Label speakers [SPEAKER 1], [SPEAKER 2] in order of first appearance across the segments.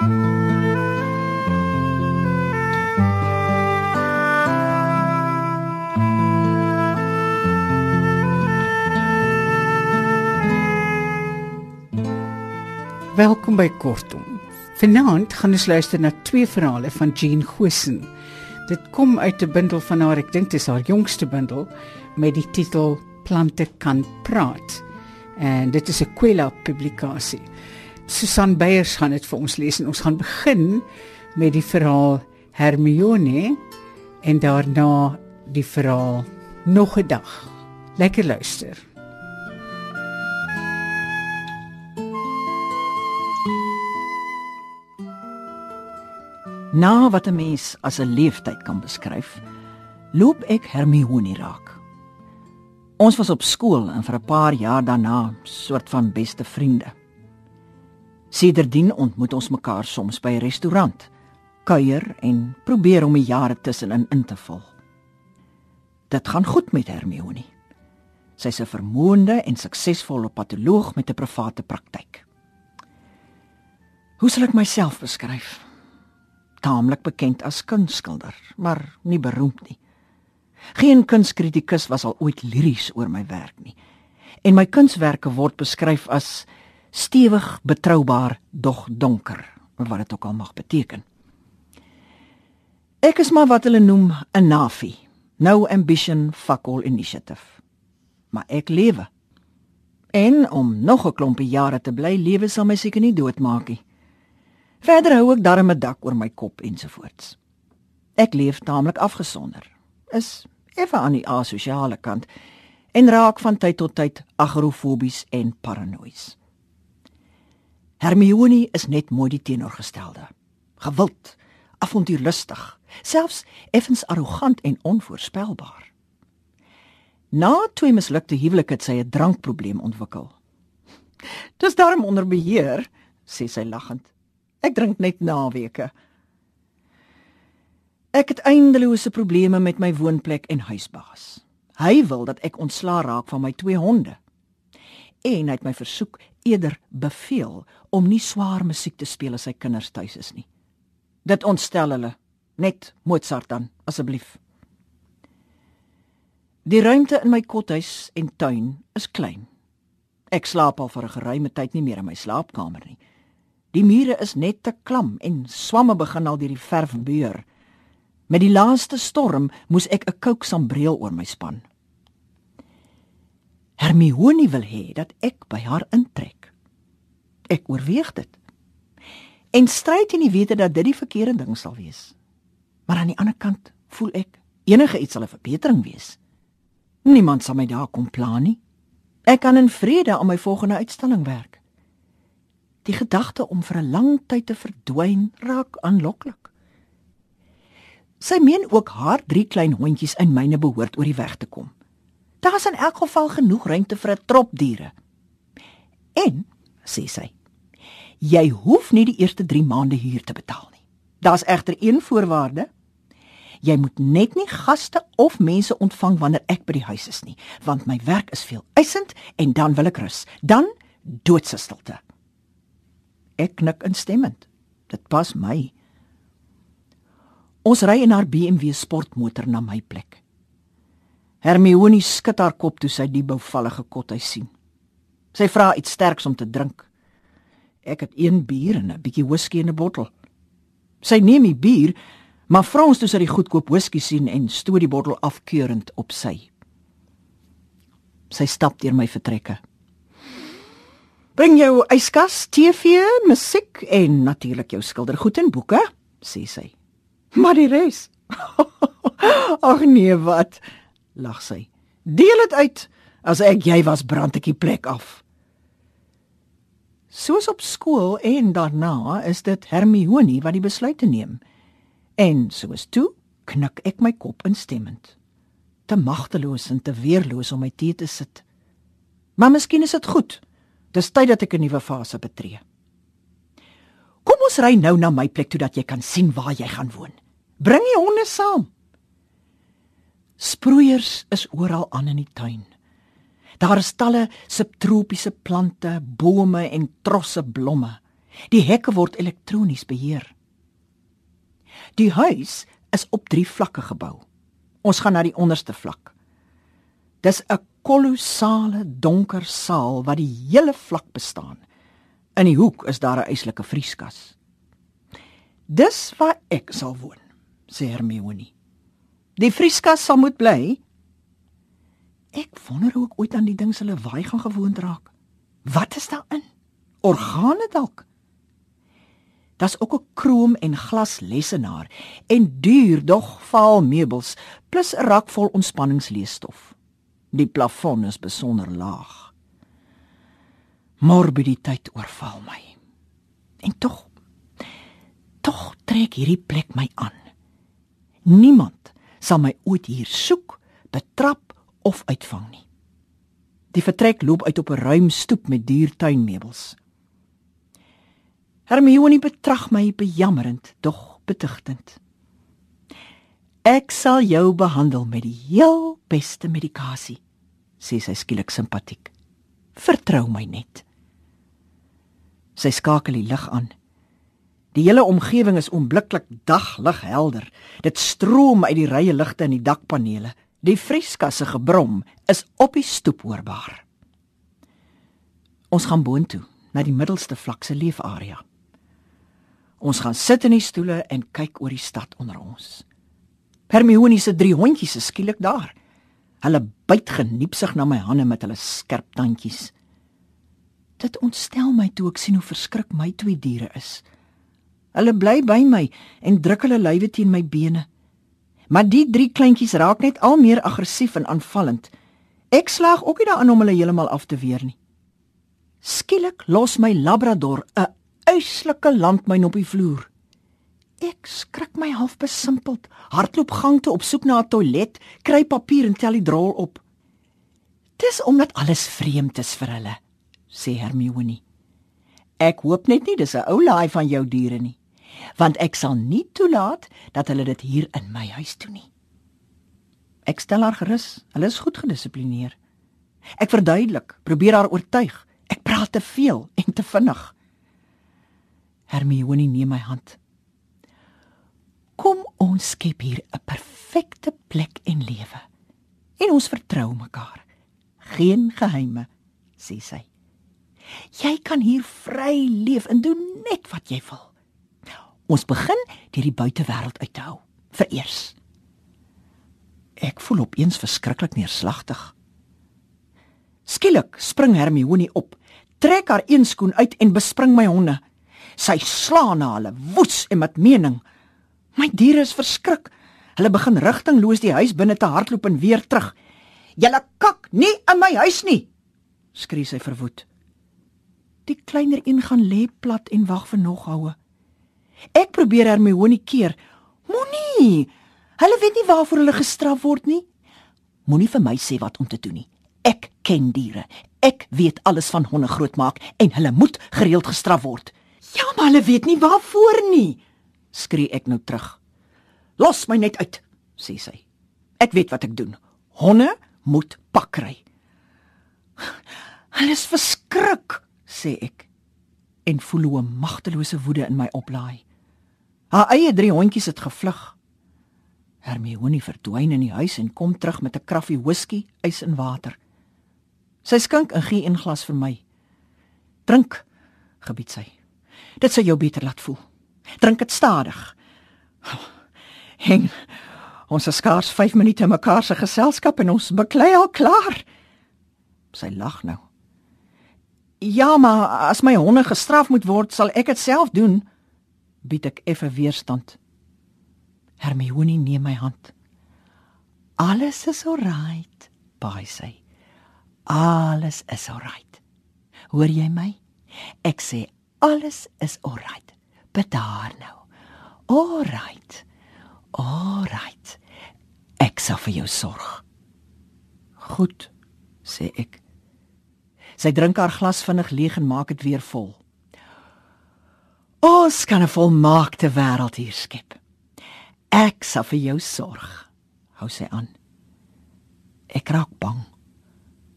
[SPEAKER 1] Welkom by Kortom. Vanaand gaan ons luister na twee verhale van Jean Gosen. Dit kom uit 'n bundel van haar, ek dink dit is haar jongste bundel met die titel Plante kan praat. En dit is 'n Kwela publikasie. Susan Beyers gaan dit vir ons lees en ons gaan begin met die verhaal Hermione en daarna die verhaal Nog 'n dag. Lekker luister.
[SPEAKER 2] Na wat 'n mens as 'n leeftyd kan beskryf, loop ek Hermione raak. Ons was op skool en vir 'n paar jaar daarna soort van beste vriende. Sedertdien ontmoet ons mekaar soms by 'n restaurant, kuier en probeer om die jare tussenin in te vul. Dit gaan goed met Hermione. Sy's 'n vermoënde en suksesvolle patoloog met 'n private praktyk. Hoe sal ek myself beskryf? taamlik bekend as kunstskilder, maar nie beroemd nie. Geen kunskritikus was al ooit liries oor my werk nie. En my kunswerke word beskryf as stewig, betroubaar, dog donker, wat dit ook al mag beteken. Ek is maar wat hulle noem 'n nafi, no ambition fuck all initiative. Maar ek lewe. En om nog 'n klompie jare te bly lewe sal my seker nie doodmaak nie. Verder hou ek darm 'n dak oor my kop ensovoorts. Ek leef taamlik afgesonder. Is effe aan die asosiale kant en raak van tyd tot tyd agrofobies en paranoïes. Hermione is net mooi die teenoorgestelde. Gewild, avontuurlustig, selfs effens arrogant en onvoorspelbaar. Na twee mislukte huwelike het sy 'n drankprobleem ontwikkel. "Dis darm onder beheer," sê sy lagend. Ek drink net naweke. Ek het eindelose probleme met my woonplek en huisbaas. Hy wil dat ek ontslaa raak van my twee honde. En hy het my versoek eerder beveel om nie swaar musiek te speel as sy kinders tuis is nie. Dit ontstel hulle. Net Mozart dan, asseblief. Die ruimte in my kothuis en tuin is klein. Ek slaap al vir 'n geruime tyd nie meer in my slaapkamer nie. Die mure is net te klam en swamme begin al deur die verf beur. Met die laaste storm moes ek 'n kouksambreel oor my span. Hermione wil hê dat ek by haar intrek. Ek oorweeg dit. En stryd in die wete dat dit die verkeerde ding sal wees. Maar aan die ander kant voel ek enige iets sal 'n verbetering wees. Niemand sal my daar kom pla nie. Ek kan in vrede aan my volgende uitstalling werk. Die gedagte om vir 'n lang tyd te verdwyn raak aanloklik. Sy meen ook haar drie klein hondjies in myne behoort oor die weg te kom. Daar's in elk geval genoeg ruimte vir 'n trop diere. En, sê sy, jy hoef nie die eerste 3 maande huur te betaal nie. Daar's egter een voorwaarde. Jy moet net nie gaste of mense ontvang wanneer ek by die huis is nie, want my werk is veel eisend en dan wil ek rus. Dan doodse stilte. Ek knik instemmend. Dit pas my. Ons ry in haar BMW sportmotor na my plek. Hermione skud haar kop toe sy die bouvallige kothuis sien. Sy vra iets sterks om te drink. Ek het een bier en 'n bietjie whisky in 'n bottel. Sy neem die bier, maar vra ons toe sy die goedkoop whisky sien en stoot die bottel afkeurend op sy. Sy stap deur my vertrekke. Bring jou yskas, TV, musiek en natuurlik jou skildergoed en boeke, sê sy. Maar die res? Ag nee, wat? Lag sy. Deel dit uit. As ek jy was, brand ek die plek af. Soos op skool en daarna is dit Hermione wat die besluit neem. En soos toe knik ek my kop instemmend. Te magteloos en te weerloos om my tee te sit. Maar miskien is dit goed. Dis tyd dat ek 'n nuwe fase betree. Kom ons ry nou na my plek toe dat jy kan sien waar jy gaan woon. Bring die honde saam. Sproeiers is oral aan in die tuin. Daar is talle subtropiese plante, bome en trosse blomme. Die hekke word elektronies beheer. Die huis is op 3 vlakke gebou. Ons gaan na die onderste vlak. Dis 'n kolossale donker saal wat die hele vlak bestaan. In die hoek is daar 'n eislike vrieskas. Dis waar ek sal woon, sê Hermione. Die vrieskas sal moet bly. Ek wonder hoe ek ooit aan die ding se lawaai gaan gewoond raak. Wat is daarin? Organe dalk? Daar's ook 'n krom en glas lessenaar en duur dog vaal meubels plus 'n rak vol ontspanningsleesstof. Die plafon is besonder laag. Morbiditeit oorval my. En tog tog trek hierdie plek my aan. Niemand sal my ooit hier soek, betrap of uitvang nie. Die vertrek loop uit op 'n ruim stoep met duur tuinmeubels. Hermione betrag my bejammerend, dog betugtend. Ek sal jou behandel met die heel beste medikasie, sê sy skielik simpatiek. Vertrou my net. Sy skakel die lig aan. Die hele omgewing is onmiddellik daglig helder. Dit stroom uit die rye ligte in die dakpanele. Die vrieskasse gebrom is op die stoep hoorbaar. Ons gaan boontoe na die middelste vlak se leefarea. Ons gaan sit in die stoele en kyk oor die stad onder ons. Hermione se drie hondjies is skielik daar. Hulle byt geniepsig na my hande met hulle skerp tandjies. Dit ontstel my toe ek sien hoe verskrik my twee diere is. Hulle bly by my en druk hulle lywe teen my bene. Maar die drie kleintjies raak net al meer aggressief en aanvallend. Ek slaag ook nie daarin om hulle heeltemal af te weer nie. Skielik los my labrador 'n uislike landmyn op die vloer. Ek skrik my half besimpeld, hardloop gang toe op soek na 'n toilet, kry papier en tel die drol op. Dis omdat alles vreemd is vir hulle, sê Hermione. Ek hoop net nie dis 'n ou laai van jou diere nie, want ek sal nie toelaat dat hulle dit hier in my huis doen nie. Ek stel haar gerus, hulle is goed gedissiplineer. Ek verduidelik, probeer haar oortuig. Ek praat te veel en te vinnig. Hermione neem my hand. Kom ons skep hier 'n perfekte plek en lewe. En ons vertrou mekaar. Geen geheime, sê sy. Jy kan hier vry leef en doen net wat jy wil. Ons begin deur die buitewêreld uit te hou. Vereers. Ek voel opeens verskriklik neerslagtig. Skielik spring Hermione op, trek haar een skoen uit en bespring my honde. Sy slaan na hulle woes en met mening. My diere is verskrik. Hulle begin rigtingloos die huis binne te hardloop en weer terug. "Julle kak nie in my huis nie!" skree sy verwoed. Die kleiner een gaan lê plat en wag vir nog houe. Ek probeer Hermione keer. Moenie. Hulle weet nie waarvoor hulle gestraf word nie. Moenie vir my sê wat om te doen nie. Ek ken diere. Ek weet alles van honde grootmaak en hulle moet gereeld gestraf word. Ja, maar hulle weet nie waarvoor nie, skree ek nou terug. Los my net uit, sê sy. Ek weet wat ek doen. Honde moet pak kry. Hulle is verskrik, sê ek en voel hoe 'n magtelose woede in my oplaai. Haar eie drie hondjies het gevlug. Hermione verdwyn in die huis en kom terug met 'n kraffie whisky, ys en water. Sy skink 'n gee een glas vir my. Drink, gebied sy. Dit sal jou beter laat voel. Drink dit stadig. Heng. Ons is skaars 5 minute in mekaar se geselskap en ons beklei al klaar. Sy lag nou. Ja, maar as my honde gestraf moet word, sal ek dit self doen. Bied ek effe weerstand. Hermione neem my hand. Alles is alright, baai sy. Alles is alright. Hoor jy my? Ek sê alles is alright. Bedaar nou. Alright. Alright. Ek sal vir jou sorg. Goed, sê ek. Sy drink haar glas vinnig leeg en maak dit weer vol. Ons kan 'n volmaakte wêreld hier skep. Ek sal vir jou sorg. Hou sy aan. Ek raak bang.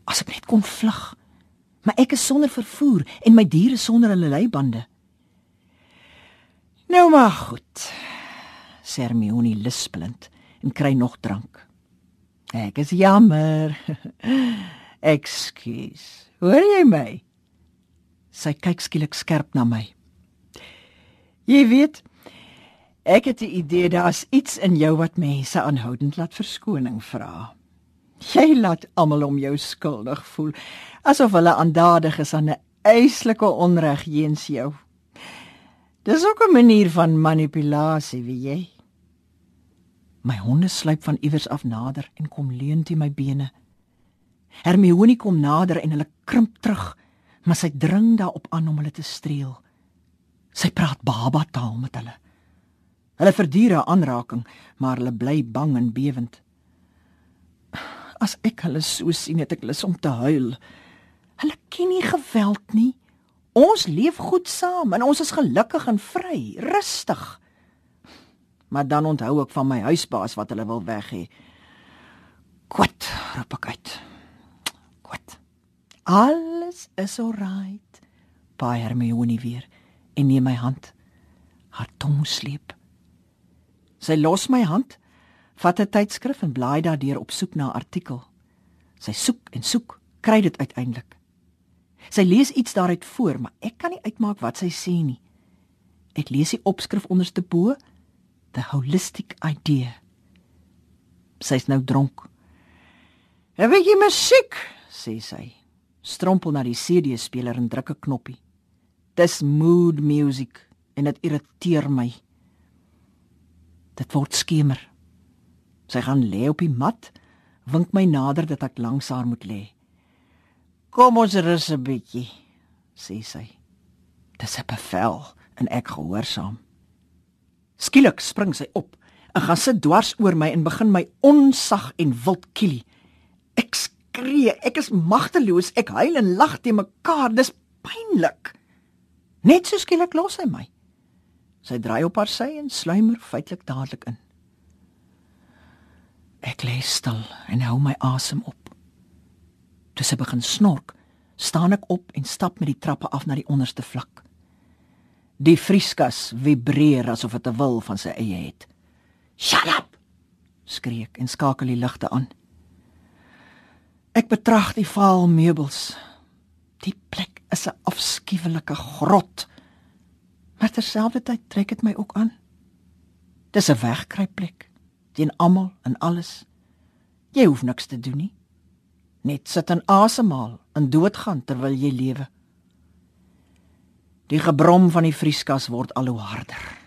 [SPEAKER 2] As ek net kon vlug. Maar ek is sonder vervoer en my diere sonder hulle leibande. Nou maar goed. Hermione lispelend en kry nog drank. Ek is jammer. Ekskuus. Hoor jy my? Sy kyk skielik skerp na my. Jy weet, ek het die idee daar's iets in jou wat mense aanhoudend laat verskoning vra. Jy laat almal om jou skuldig voel, asof hulle aandadig is aan 'n eislike onreg jeens jou. Dis ook 'n manier van manipulasie, wie jy. My honde sluip van iewers af nader en kom leun teen my bene. Hermione kom nader en hulle krimp terug, maar sy dring daarop aan om hulle te streel. Sy praat baba taal met hulle. Hulle verdier 'n aanraking, maar hulle bly bang en bewend. As ek hulle so sien, het ek lus om te huil. Hulle ken nie geweld nie. Ons leef goed saam en ons is gelukkig en vry, rustig. Maar dan onthou ek van my huisbaas wat hulle wil weg hê. Kwat, roep ek uit. Kwat. Alles is alright. By Hermione weer en neem my hand. Haar tong sleep. Sy los my hand, vat 'n tydskrif en blaai daardeur op soek na 'n artikel. Sy soek en soek, kry dit uiteindelik. Sy lees iets daaruit voor, maar ek kan nie uitmaak wat sy sê nie. Ek lees die opskrif onderste bo, the holistic idea. Sy's nou dronk. "Heb jy musiek?" sê sy. Strompel na die CD-speler en druk 'n knoppie. Dis mood music en dit irriteer my. Dit word skemer. Sy gaan lê op die mat, wink my nader dat ek langs haar moet lê. Kom ons rus 'n bietjie, sê sy. Dis 'n bevel en ek gehoorsaam. Skielik spring sy op en gaan sit dwars oor my en begin my onsag en wild kielie. Ek skree, ek is magteloos, ek huil en lag te mekaar, dis pynlik. Net so skielik los hy my. Sy draai op haar sy en sluimer feitelik dadelik in. Ek lê stil en hou my asem op. Toe sy begin snork, staan ek op en stap met die trappe af na die onderste vlak. Die vrieskas vibreer asof dit 'n wil van sy eie het. "Shut up!" skree ek en skakel die ligte aan. Ek betrag die vaal meubels. Die plek is 'n afskuwelike grot. Maar terselfdertyd trek dit my ook aan. Dis 'n wegkruipplek teen almal en alles. Jy hoef niks te doen nie. Net sit en asemhaal en doodgaan terwyl jy lewe. Die gebrom van die vrieskas word al hoe harder.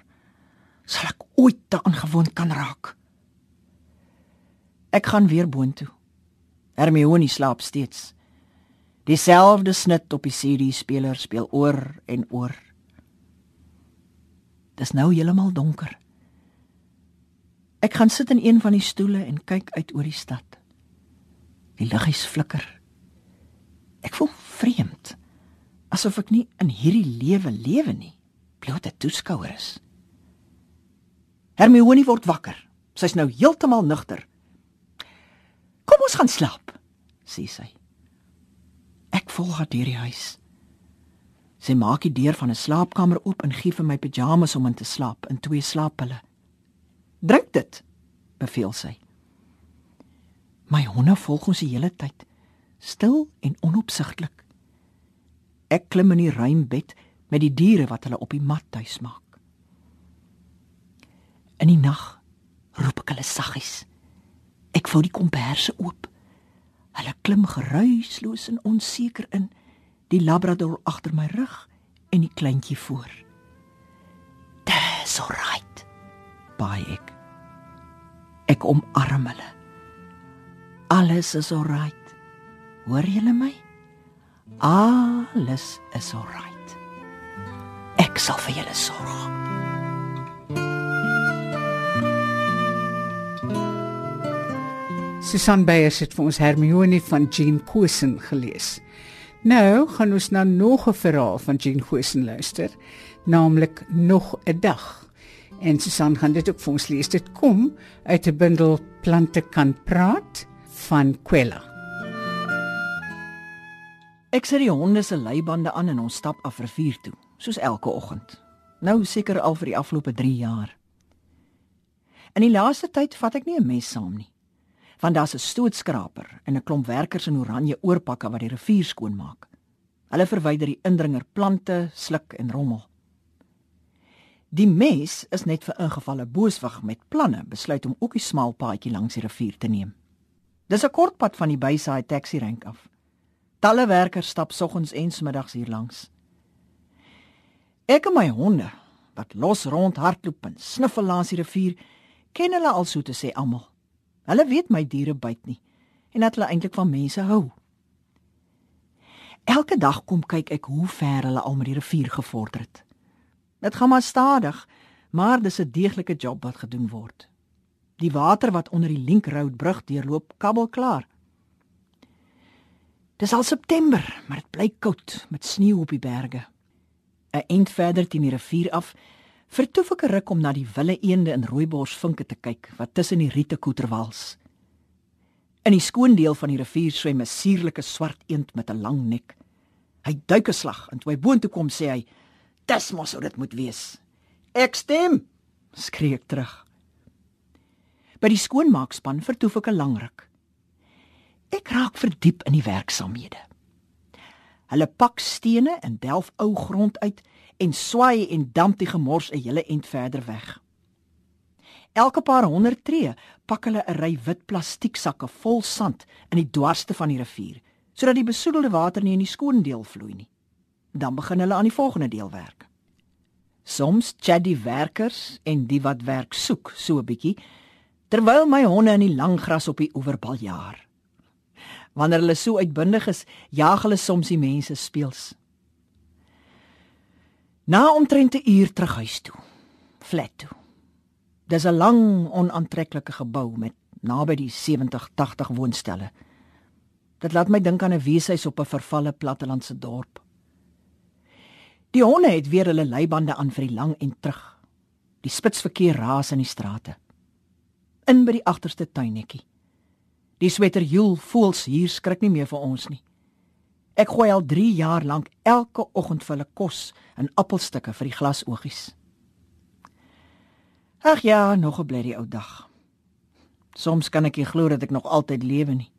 [SPEAKER 2] Sal ek ooit daaraan gewoon kan raak? Ek gaan weer boontoe. Hermione slaap steeds. Dieselfde snit op die CD-speler speel oor en oor. Dis nou heeltemal donker. Ek gaan sit in een van die stoele en kyk uit oor die stad. Die liggies flikker. Ek voel vreemd, asof ek nie in hierdie lewe lewe nie, bloot 'n toeskouer is. Hermione word wakker. Sy's nou heeltemal nugter. Kom ons gaan slaap, sê sy. Ek volg haar deur die huis. Sy maak die deur van 'n slaapkamer oop en gee vir my pyjamas om in te slaap in twee slaappille. "Drink dit," beveel sy. My honde volg ons die hele tyd, stil en onopsigtelik. Ek klim in die ruim bed met die diere wat hulle op die mat tuis maak. In die nag roep ek hulle saggies. Ek vou die komberse oop. Hulle klim geruisloos en onseker in, die labrador agter my rug en die kleintjie voor. Dis alright. Baie ek. Ek omarm hulle. Alles is alright. Hoor julle my? Alles is alright. Ek sal vir julle sorg.
[SPEAKER 1] Susan Beyers het vir ons Hermione van Jean Cosen gelees. Nou gaan ons na nog 'n verhaal van Jean Cosen luister, naamlik nog 'n dag. En Susan gaan dit ook vir ons lees. Dit kom uit 'n bundel Plante kan praat van Quella.
[SPEAKER 2] Ek sit die honde se leibande aan en ons stap af rivier toe, soos elke oggend. Nou seker al vir die afgelope 3 jaar. In die laaste tyd vat ek nie 'n mes saam nie. Want daar's 'n stootskraper en 'n klomp werkers in oranje oorpakke wat die rivier skoonmaak. Hulle verwyder die indringer plante, sluk en rommel. Die mes is net vir ingevalle booswig met planne besluit om ook die smal paadjie langs die rivier te neem. Dis 'n kort pad van die Bayside taxi rank af. Talle werkers stap soggens en smiddags hier langs. Ek en my honde wat los rond hardloop en sniffel langs die rivier, ken hulle al so te sê almal. Hulle weet my diere byt nie en dat hulle eintlik van mense hou. Elke dag kom kyk ek hoe ver hulle al met die rivier gevorder het. Dit gaan maar stadig, maar dis 'n deeglike job wat gedoen word. Die water wat onder die Link Road brug deurloop, kabbel klaar. Dis al September, maar dit bly koud met sneeu op die berge. 'n Eind verder teen die rivier af, vertoef ek 'n ruk om na die wille eende en rooiborsvinke te kyk wat tussen die riete koeterwals. In die skoon deel van die rivier swem 'n suurlike swart eend met 'n lang nek. Hy duik 'n slag en toe hy boontoe kom sê hy: "Dis mos hoe dit moet wees." "Ek stem," skree ek terug. By die skoonmaakspan vertoef ek 'n lang ruk. Ek raak verdiep in die werksaamhede. Hulle pak stene en delf ou grond uit en swaai en damp die gemors 'n hele ent verder weg. Elke paar honderd tree pak hulle 'n ry wit plastieksakke vol sand in die dwarste van die rivier, sodat die besoedelde water nie in die skoon deel vloei nie. Dan begin hulle aan die volgende deel werk. Soms chat die werkers en die wat werk soek so 'n bietjie terwyl my honde in die lang gras op die oewerbal jaar. Wanneer hulle so uitbundig is, jaag hulle soms die mense speels. Na omtrent 'n uur terug huis toe. Flat toe. Dis 'n lang, onaantreklike gebou met naby die 70-80 woonstelle. Dit laat my dink aan 'n weeshuis op 'n vervalle plattelandse dorp. Die honde het weer hulle leibande aan vir die lang en terug. Die spitsverkeer raas in die strate in by die agterste tuinnetjie. Die sweterjoel voels hier skrik nie meer vir ons nie. Ek gooi al 3 jaar lank elke oggend vir hulle kos in appelstukke vir die glasoogies. Ag ja, nog 'n blerrie ou dag. Soms kan ek nie glo dat ek nog altyd lewe nie.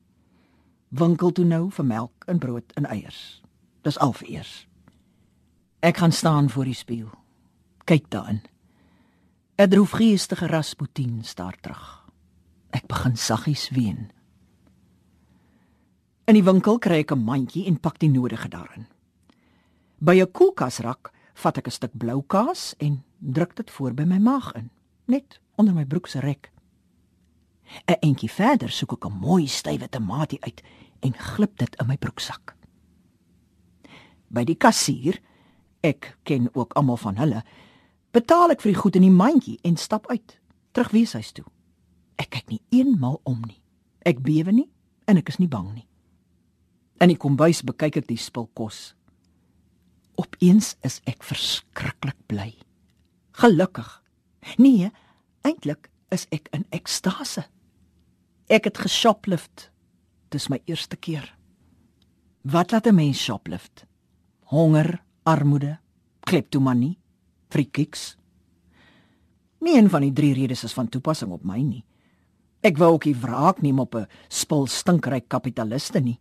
[SPEAKER 2] Winkel toe nou vir melk en brood en eiers. Dis al vir eers. Ek gaan staan voor die spieël. Kyk daarin. 'n droefgeestige Rasputin staar terug. Ek begin saggies ween. In die winkel kry ek 'n mandjie en pak die nodige daarin. By 'n koelkasrak vat ek 'n stuk blou kaas en druk dit voor by my maag in, net onder my broek se rek. 'n Entjie verder soek ek 'n mooi stywe tamatie uit en glip dit in my broeksak. By die kassier, ek ken ook almal van hulle, betaal ek vir die goed in die mandjie en stap uit, terug weeshuis toe. Ek kyk nie eenmal om nie. Ek bewe nie en ek is nie bang nie. In die kombuis bekyk ek die spul kos. Opeens is ek verskriklik bly. Gelukkig. Nee, eintlik is ek in ekstase. Ek het geshoplift. Dis my eerste keer. Wat laat 'n mens shoplift? Honger, armoede, kleptomanie, frikiks. Nie een van die drie redes is van toepassing op my nie. Ek wou ook nie wraak neem op 'n spul stinkryk kapitaliste nie.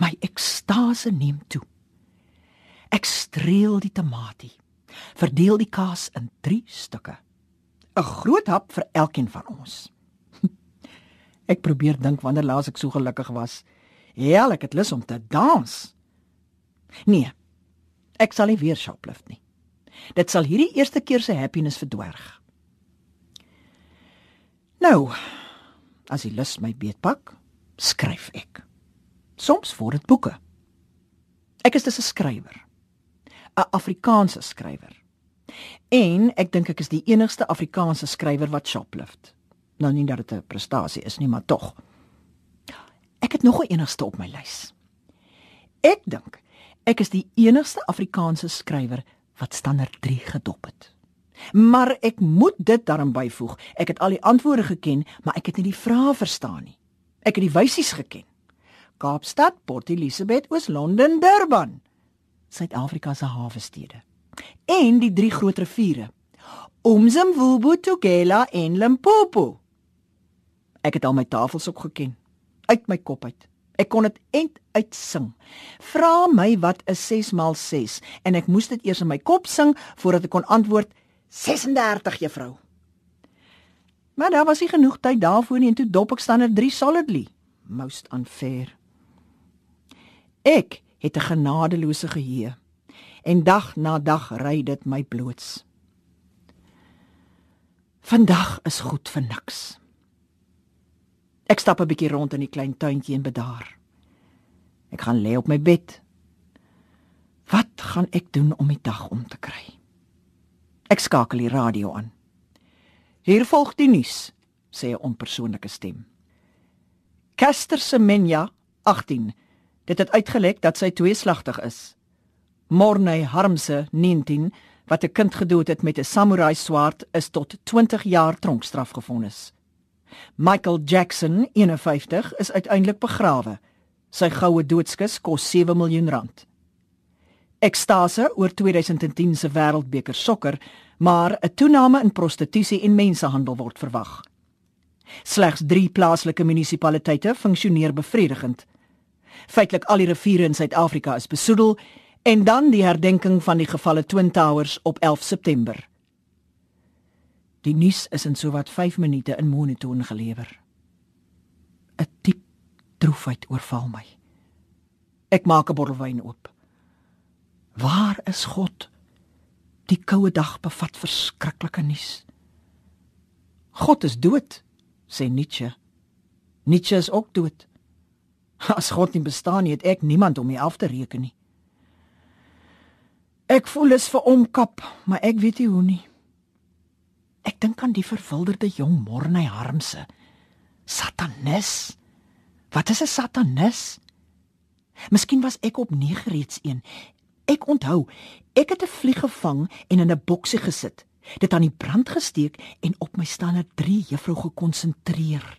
[SPEAKER 2] My ekstase neem toe. Ek streel die tamatie. Verdeel die kaas in 3 stukke. 'n Groot hap vir elkeen van ons. ek probeer dink wanneer laas ek so gelukkig was. Hel, ek het lus om te dans. Nee. Ek sal nie weer shoplift nie. Dit sal hierdie eerste keer se happiness verdwerg. Nou, as die lus my beetpak, skryf ek. Soms word dit boeke. Ek is dus 'n skrywer. 'n Afrikaanse skrywer. En ek dink ek is die enigste Afrikaanse skrywer wat shoplift. Nou nie dat dit 'n prestasie is nie, maar tog. Ek het nog 'n enigste op my lys. Ek dink ek is die enigste Afrikaanse skrywer wat standaard 3 gedop het. Maar ek moet dit daarin byvoeg. Ek het al die antwoorde geken, maar ek het nie die vrae verstaan nie. Ek het die wysies geken. Kaapstad, Port Elizabeth, Oos-London, Durban. Suid-Afrika se hawe stede. En die drie groot riviere. Umzimvubu, Tugela en Limpopo. Ek het al my tafels opgeken uit my kop uit. Ek kon dit end uit sing. Vra my wat is 6 maal 6 en ek moes dit eers in my kop sing voordat ek kon antwoord 36 juffrou. Maar daar was nie genoeg tyd daarvoor nie en toe dop ek standaard 3 solidly. Most unfair. Ek het 'n genadeloose geheue en dag na dag ry dit my bloots. Vandag is goed vir niks. Ek stap 'n bietjie rond in die klein tuintjie en bedaar. Ek gaan lê op my bed. Wat gaan ek doen om die dag om te kry? Ek skakel die radio aan. Hier volg die nuus, sê 'n onpersoonlike stem. Caster Semenya, 18. Dit het uitgelek dat sy tweeslagtig is. Morney Harmse, 19, wat 'n kind gedood het met 'n samurai swaard, is tot 20 jaar tronkstraf gevonnis. Michael Jackson, 51, is uiteindelik begrawe. Sy goue doodskus kos 7 miljoen rand. Ekstase oor 2010 se Wêreldbeker sokker, maar 'n toename in prostitusie en mensenhandel word verwag. Slegs 3 plaaslike munisipaliteite funksioneer bevredigend. Feitelik al die riviere in Suid-Afrika is besoedel en dan die herdenking van die gevalle Twin Towers op 11 September. Die nuus is in sowat 5 minute in monotoon gelewer. 'n Diep droefheid oorval my. Ek maak 'n bottel wyn oop. Waar is God? Die koue dag bevat verskriklike nuus. God is dood, sê Nietzsche. Nietzsche is ook dood. As God nie bestaan nie, het ek niemand om my af te reken nie. Ek voel is vir omkap, maar ek weet nie hoe nie. Ek dink aan die verwilderde jong Morney Harmse. Satanis. Wat is 'n satanis? Miskien was ek op 9 reeds een. Ek onthou, ek het 'n vlieg gevang en in 'n boksie gesit. Dit aan die brand gesteek en op my stander 3 juffrou gekonsentreer.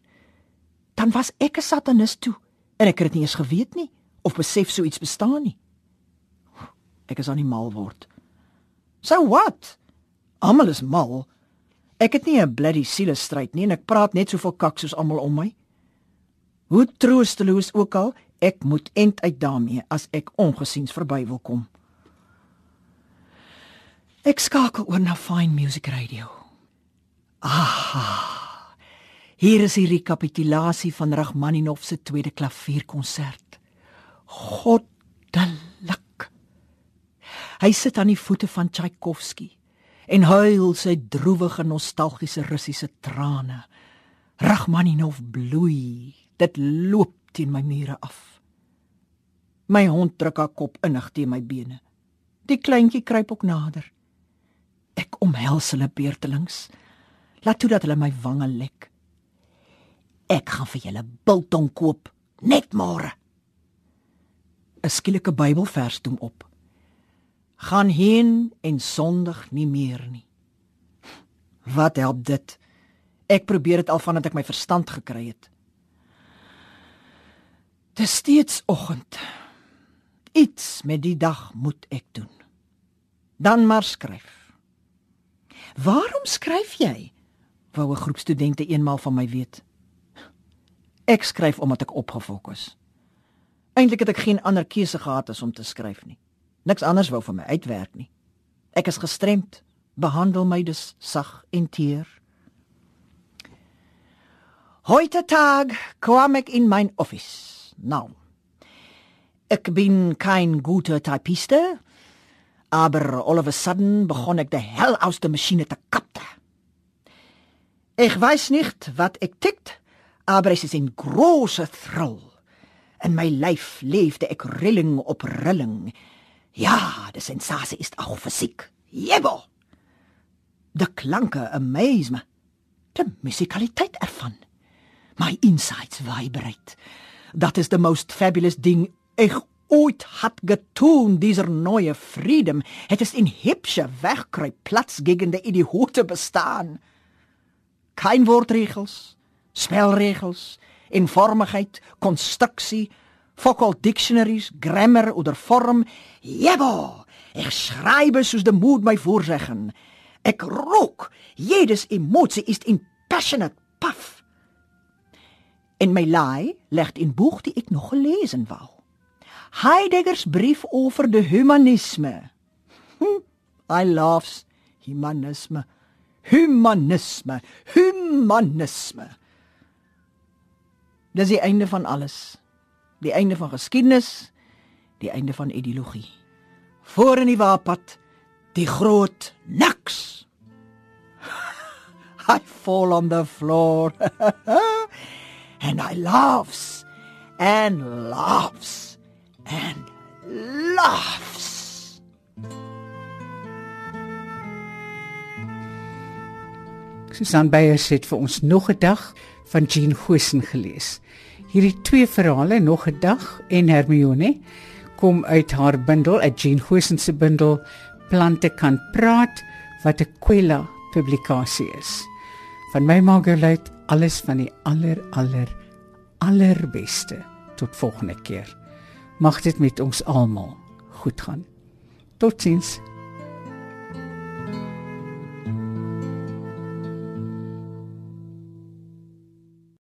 [SPEAKER 2] Dan was ek 'n satanis toe en ek het dit nie eens geweet nie of besef so iets bestaan nie. Ek is aan die mal word. So what? Almal is mal. Ek het nie 'n bloody siele stryd nie en ek praat net soveel kak soos almal om my. Hoe troosteloos ook al, ek moet end uit daarmee as ek ongesiens verby wil kom. Ek skakel oor na Fine Music Radio. Aha. Hier is die rekapitulasie van Rachmaninov se tweede klavierkonsert. Goddelik. Hy sit aan die voete van Tchaikovsky en huil sy droewige nostalgiese Russiese trane. Rachmaninov bloei. Dit loop teen my mure af. My hond druk haar kop innig teen my bene. Die kleintjie kruip ook nader. Ek omhels hulle beurtelings. Laat toe dat hulle my wange lek. Ek gaan vir julle biltong koop, net môre. 'n Skielike Bybelvers doen op. Gaan heen en sondig nie meer nie. Wat help dit? Ek probeer dit al vandat ek my verstand gekry het. Dis steeds oggend. Iets met die dag moet ek doen. Dan maar skryf. Waarom skryf jy? wou 'n groep studente eenmal van my weet. Ek skryf omdat ek opgefok is. Eintlik het ek geen ander keuse gehad as om te skryf nie. Niks anders wou vir my uitwerk nie. Ek is gestremd. Behandel my dus sag en teer. Heute Tag kwam ek in mein Office. Nou. Ek bin kein guter Typiste, aber all of a sudden begon ek die hell aus der Maschine te kapte. Ich weiß nicht, wat ek tikt, aber es ist ein großer Thrill. In my lyf leefde ek rilling op rilling. Ja, die sensasie ist auch Physik. Jebo! De klanke amaze me. Die musikaliteit ervan. My insides vibrate. That is the most fabulous ding ich ooit hat getun, dieser neue Freedom. Het is in hübsche Wegkruip Platz gegen die Idiote bestaan. Kein Wortregels, spelregels, eenvormigheid, konstruksie, focal dictionaries, grammar oder vorm. Jebo! Ek schreibe soos die moed my voorzeggen. Ek rook jedes emosie ist in passionate puff. En my laai legt in boek die ek nog gelezen wou. Heideggers brief oor die humanisme. Hm, I loves humanisme. Humanisme, humanisme. Dis die einde van alles. Die einde van geskiedenis, die einde van ideologie. Voor in die waapad, die groot niks. I fall on the floor. and I laughs and laughs and laughs.
[SPEAKER 1] Susan Beyers het vir ons nog 'n dag van Jean Gosen gelees. Hierdie twee verhale, nog 'n dag en Hermione, kom uit haar bundel, 'n Jean Gosen se bundel Plante kan praat wat 'n Kwela publikasie is. Van my Margaret, alles van die aller aller allerbeste. Tot volgende keer. Mag dit met ons almal goed gaan. Totsiens.